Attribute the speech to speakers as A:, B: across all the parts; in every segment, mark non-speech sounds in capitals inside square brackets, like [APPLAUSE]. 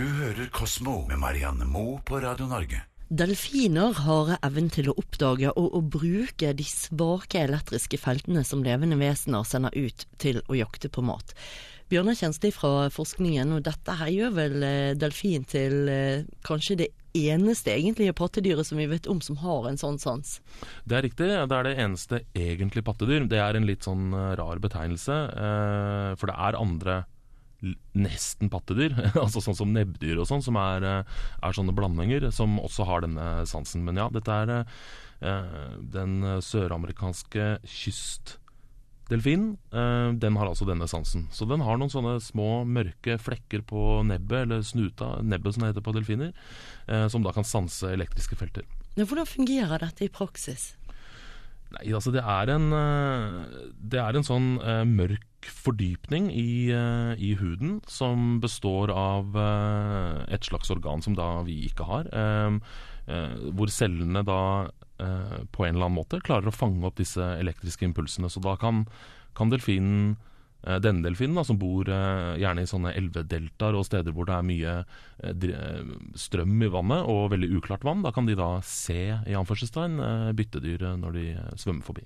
A: Du hører Kosmo med Marianne Moe på Radio Norge.
B: Delfiner har evnen til å oppdage og å bruke de svake elektriske feltene som levende vesener sender ut til å jakte på mat. Bjørnar Kjensli fra forskningen, og dette her gjør vel eh, delfin til eh, kanskje det eneste egentlige pattedyret som vi vet om som har en sånn sans?
C: Det er riktig. Det er det eneste egentlige pattedyr. Det er en litt sånn eh, rar betegnelse, eh, for det er andre l- nesten pattedyr, [LAUGHS] altså sånn som nebbdyr og sånn, som er, eh, er sånne blandinger, som også har denne sansen. Men ja, dette er eh, den søramerikanske kystdelfinen. Eh, den har altså denne sansen. Så den har noen sånne små mørke flekker på nebbet, eller snuta, nebbet som det heter på delfiner, eh, som da kan sanse elektriske felter.
B: Men hvordan fungerer dette i praksis?
C: Nei, altså det er en Det er en sånn mørk fordypning i, eh, i huden som består av eh, et slags organ som da vi ikke har. eh, hvor cellene da på en eller annen måte klarer å fange opp disse elektriske impulsene. Så da kan, kan delfinen denne delfinen, da, som bor eh, gjerne i sånne elvedeltaer og steder hvor det er mye eh, eh, strøm i vannet og veldig uklart vann, da kan de da se i anførselstegn eh, byttedyr eh, når de eh, svømmer forbi.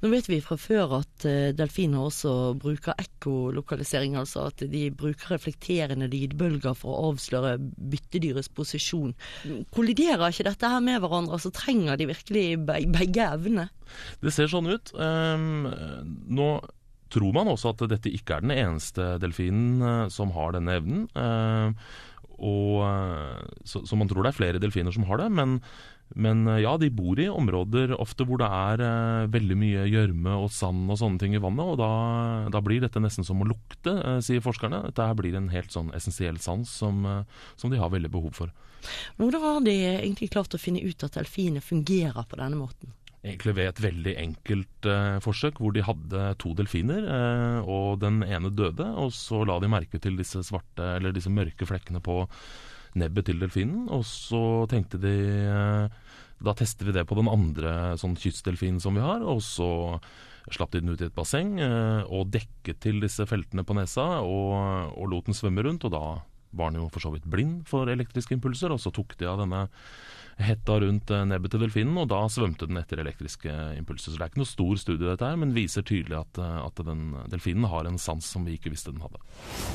B: Nå vet vi fra før at eh, delfiner også bruker ekkolokalisering, altså at de bruker reflekterende lydbølger for å avsløre byttedyrets posisjon. Kolliderer ikke dette her med hverandre, så trenger de virkelig begge evnene?
C: Det ser sånn ut. Ehm, nå tror man også at dette ikke er den eneste delfinen eh, som har denne evnen. Ehm, og, eh, så, så man tror det er flere delfiner som har det. Men, men eh, ja, de bor i områder ofte hvor det er eh, veldig mye gjørme og sand og sånne ting i vannet. Og da, da blir dette nesten som å lukte, eh, sier forskerne. Dette blir en helt sånn essensiell sans som, eh, som de har veldig behov for.
B: Hvordan har de egentlig klart å finne ut at delfiner fungerer på denne måten?
C: Egentlig ved et veldig enkelt eh, forsøk, hvor de hadde to delfiner, eh, og den ene døde. Og så la de merke til disse svarte, eller disse mørke flekkene på nebbet til delfinen. Og så tenkte de eh, Da tester vi det på den andre sånn kystdelfinen som vi har. Og så slapp de den ut i et basseng eh, og dekket til disse feltene på nesa, og, og lot den svømme rundt. Og da var den jo for så vidt blind for elektriske impulser, og så tok de av denne hetta rundt eh, nebbet til delfinen, og da svømte den etter elektriske impulser. Så det er ikke noe stor studie dette her, men viser tydelig at, eh, at den delfinen har en sans som vi ikke visste den hadde.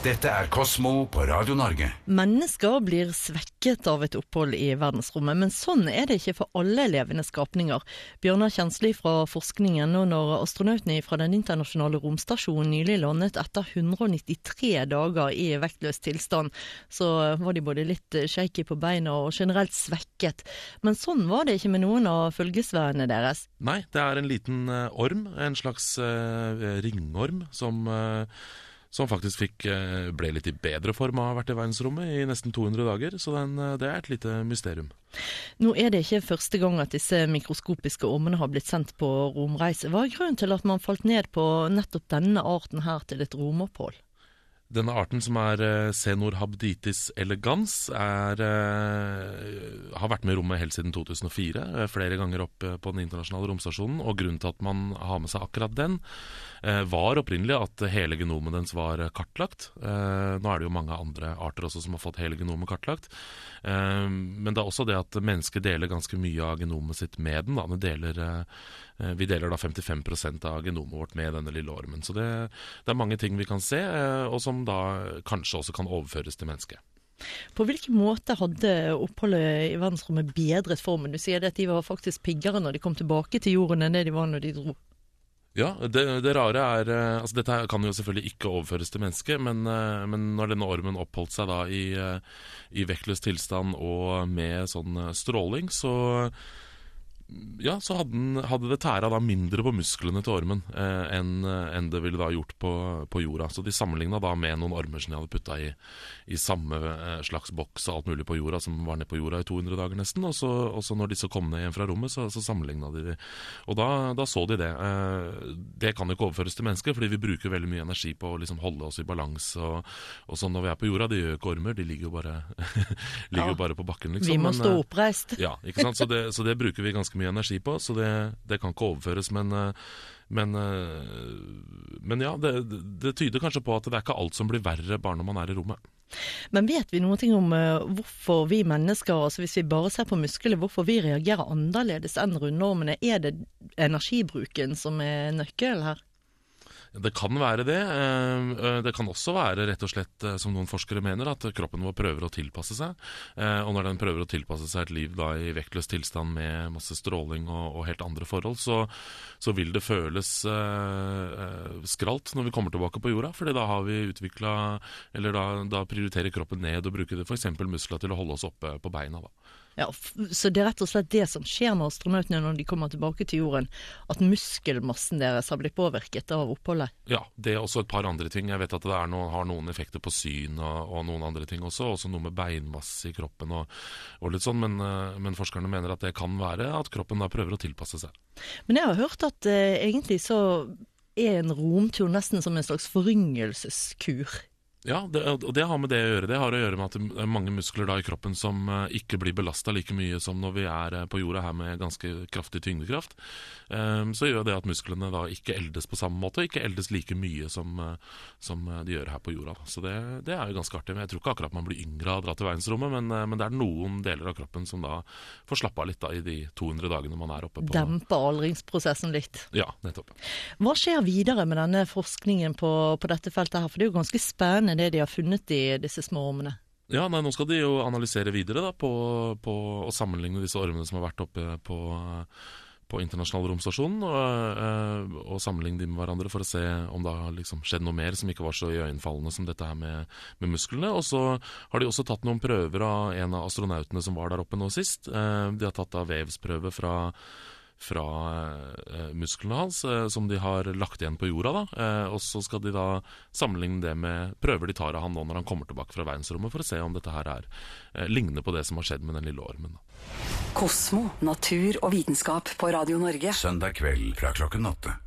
A: Dette er Kosmo på Radio Norge.
B: Mennesker blir svekket av et opphold i verdensrommet, men sånn er det ikke for alle levende skapninger. Bjørnar Kjensli fra forskningen, og når astronautene fra den internasjonale romstasjonen nylig landet etter 193 dager i vektløs tilstand, så var de både litt shaky på beina og generelt svekket. Men sånn var det ikke med noen av følgesværene deres.
C: Nei, det er en liten eh, orm, en slags uh, ringorm, som, uh, som faktisk fikk, ble litt i bedre form av å ha vært i verdensrommet i nesten 200 dager. Så den, det er et lite mysterium.
B: Nå er det ikke første gang at disse mikroskopiske ormene har blitt sendt på romreise. Hva er grunnen til at man falt ned på nettopp denne arten her til et romopphold?
C: Denne arten som er senorhabditis Cenorhabditis elegans, er, eh, har vært med i rommet helt siden 2004. eh, Flere ganger opp eh, på den internasjonale romstasjonen. Og grunnen til at man har med seg akkurat den, eh, var opprinnelig at hele genomet dens var eh, kartlagt. Eh, Nå er det jo mange andre arter også som har fått hele genomet kartlagt. Eh, Men det er også det at mennesker deler ganske mye av genomet sitt med den. Vi deler, eh, vi deler da 55% av genomet vårt med denne lille ormen. Så det, det er mange ting vi kan se, eh, og som da kanskje også kan overføres til mennesket.
B: På hvilken måte hadde oppholdet i verdensrommet bedret formen? Du sier at de var faktisk piggere når de kom tilbake til jorden enn det de var når de dro.
C: Ja, det, det rare er eh, altså Dette kan jo selvfølgelig ikke overføres til mennesket, men, eh, men når denne ormen oppholdt seg da i, eh, i vektløs tilstand og med sånn stråling, så ja, så hadde, den, hadde det tæra da mindre på musklene til ormen eh, enn en det ville da gjort på, på jorda. Så de sammenligna da med noen ormer som de hadde putta i, i samme eh, slags boks og alt mulig på jorda, som var nede på jorda i 200 dager nesten. Og så, og så når disse kom ned igjen fra rommet, så, så sammenligna de de. Og da, da så de det. Eh, det kan jo ikke overføres til mennesker, fordi vi bruker veldig mye energi på å liksom holde oss i balanse. Og, og sånn når vi er på jorda, de gjør jo ikke ormer, de ligger jo bare, [LAUGHS] ligger
B: Ja.
C: bare på bakken, liksom.
B: Vi må
C: Men,
B: stå
C: eh,
B: oppreist.
C: ja, ikke sant? Så det, så det bruker vi ganske mye energi på, så det, det kan ikke overføres. Men, eh, men, eh, men ja, det, det tyder kanskje på at det er ikke alt som blir verre bare når man er i rommet.
B: Men vet vi noe om uh, hvorfor vi mennesker, altså hvis vi bare ser på muskler, hvorfor vi reagerer annerledes enn rundormene? Er det energibruken som er nøkkelen her?
C: Det kan være det. Eh, eh, det kan også være rett og slett, eh, som noen forskere mener, at kroppen vår prøver å tilpasse seg. Og når den prøver å tilpasse seg et liv da, i vektløs tilstand med masse stråling og, og helt andre forhold, så, så, vil det føles uh, skralt når vi kommer tilbake på jorda. fordi da har vi utvikla Eller da, da prioriterer kroppen ned og bruker f.eks. muskler til å holde oss oppe på beina. da.
B: Ja, Så det er rett og slett det som skjer med astronautene når de kommer tilbake til jorden? At muskelmassen deres har blitt påvirket av oppholdet?
C: Ja, det er også et par andre ting. Jeg vet at det noen, har noen effekter på syn og, og, noen andre ting også. Også noe med beinmasse i kroppen og, og litt sånn. Men, eh, men, forskerne mener at det kan være at kroppen da prøver å tilpasse seg.
B: Men jeg har hørt at eh, egentlig så er en romtur nesten som en slags foryngelseskur.
C: Ja, det, og det har med det å gjøre. Det har å gjøre med at det er mange muskler da i kroppen som uh, ikke blir belasta like mye som når vi er uh, på jorda her med ganske kraftig tyngdekraft. Um, så gjør det at musklene da ikke eldes på samme måte, ikke eldes like mye som, uh, som de gjør her på jorda. Så det, det, er jo ganske artig. Men jeg tror ikke akkurat man blir yngre av å dra til verdensrommet, men, men, det er noen deler av kroppen som da får slappe av litt da, i de 200 dagene man er oppe på
B: Dempe aldringsprosessen litt.
C: Ja, nettopp.
B: Hva skjer videre med denne forskningen på, på dette feltet her, for det er jo ganske spennende det de har funnet i disse små ormene?
C: Ja, nei, Nå skal de jo analysere videre da, på, på å sammenligne disse ormene som har vært oppe på, på internasjonal romstasjon, og, eh, og, sammenligne dem med hverandre for å se om det har liksom skjedd noe mer som ikke var så iøynefallende som dette her med, med, musklene. Og så har de også tatt noen prøver av en av astronautene som var der oppe nå sist. Eh, de har tatt av vevsprøve fra fra eh, musklene hans, eh, som de har lagt igjen på jorda. da, eh, Og så skal de da sammenligne det med prøver de tar av han nå når han kommer tilbake fra verdensrommet, for å se om dette her er eh, ligner på det som har skjedd med den lille ormen.
D: Kosmo, natur og vitenskap på Radio Norge.
A: Søndag kveld fra klokken åtte.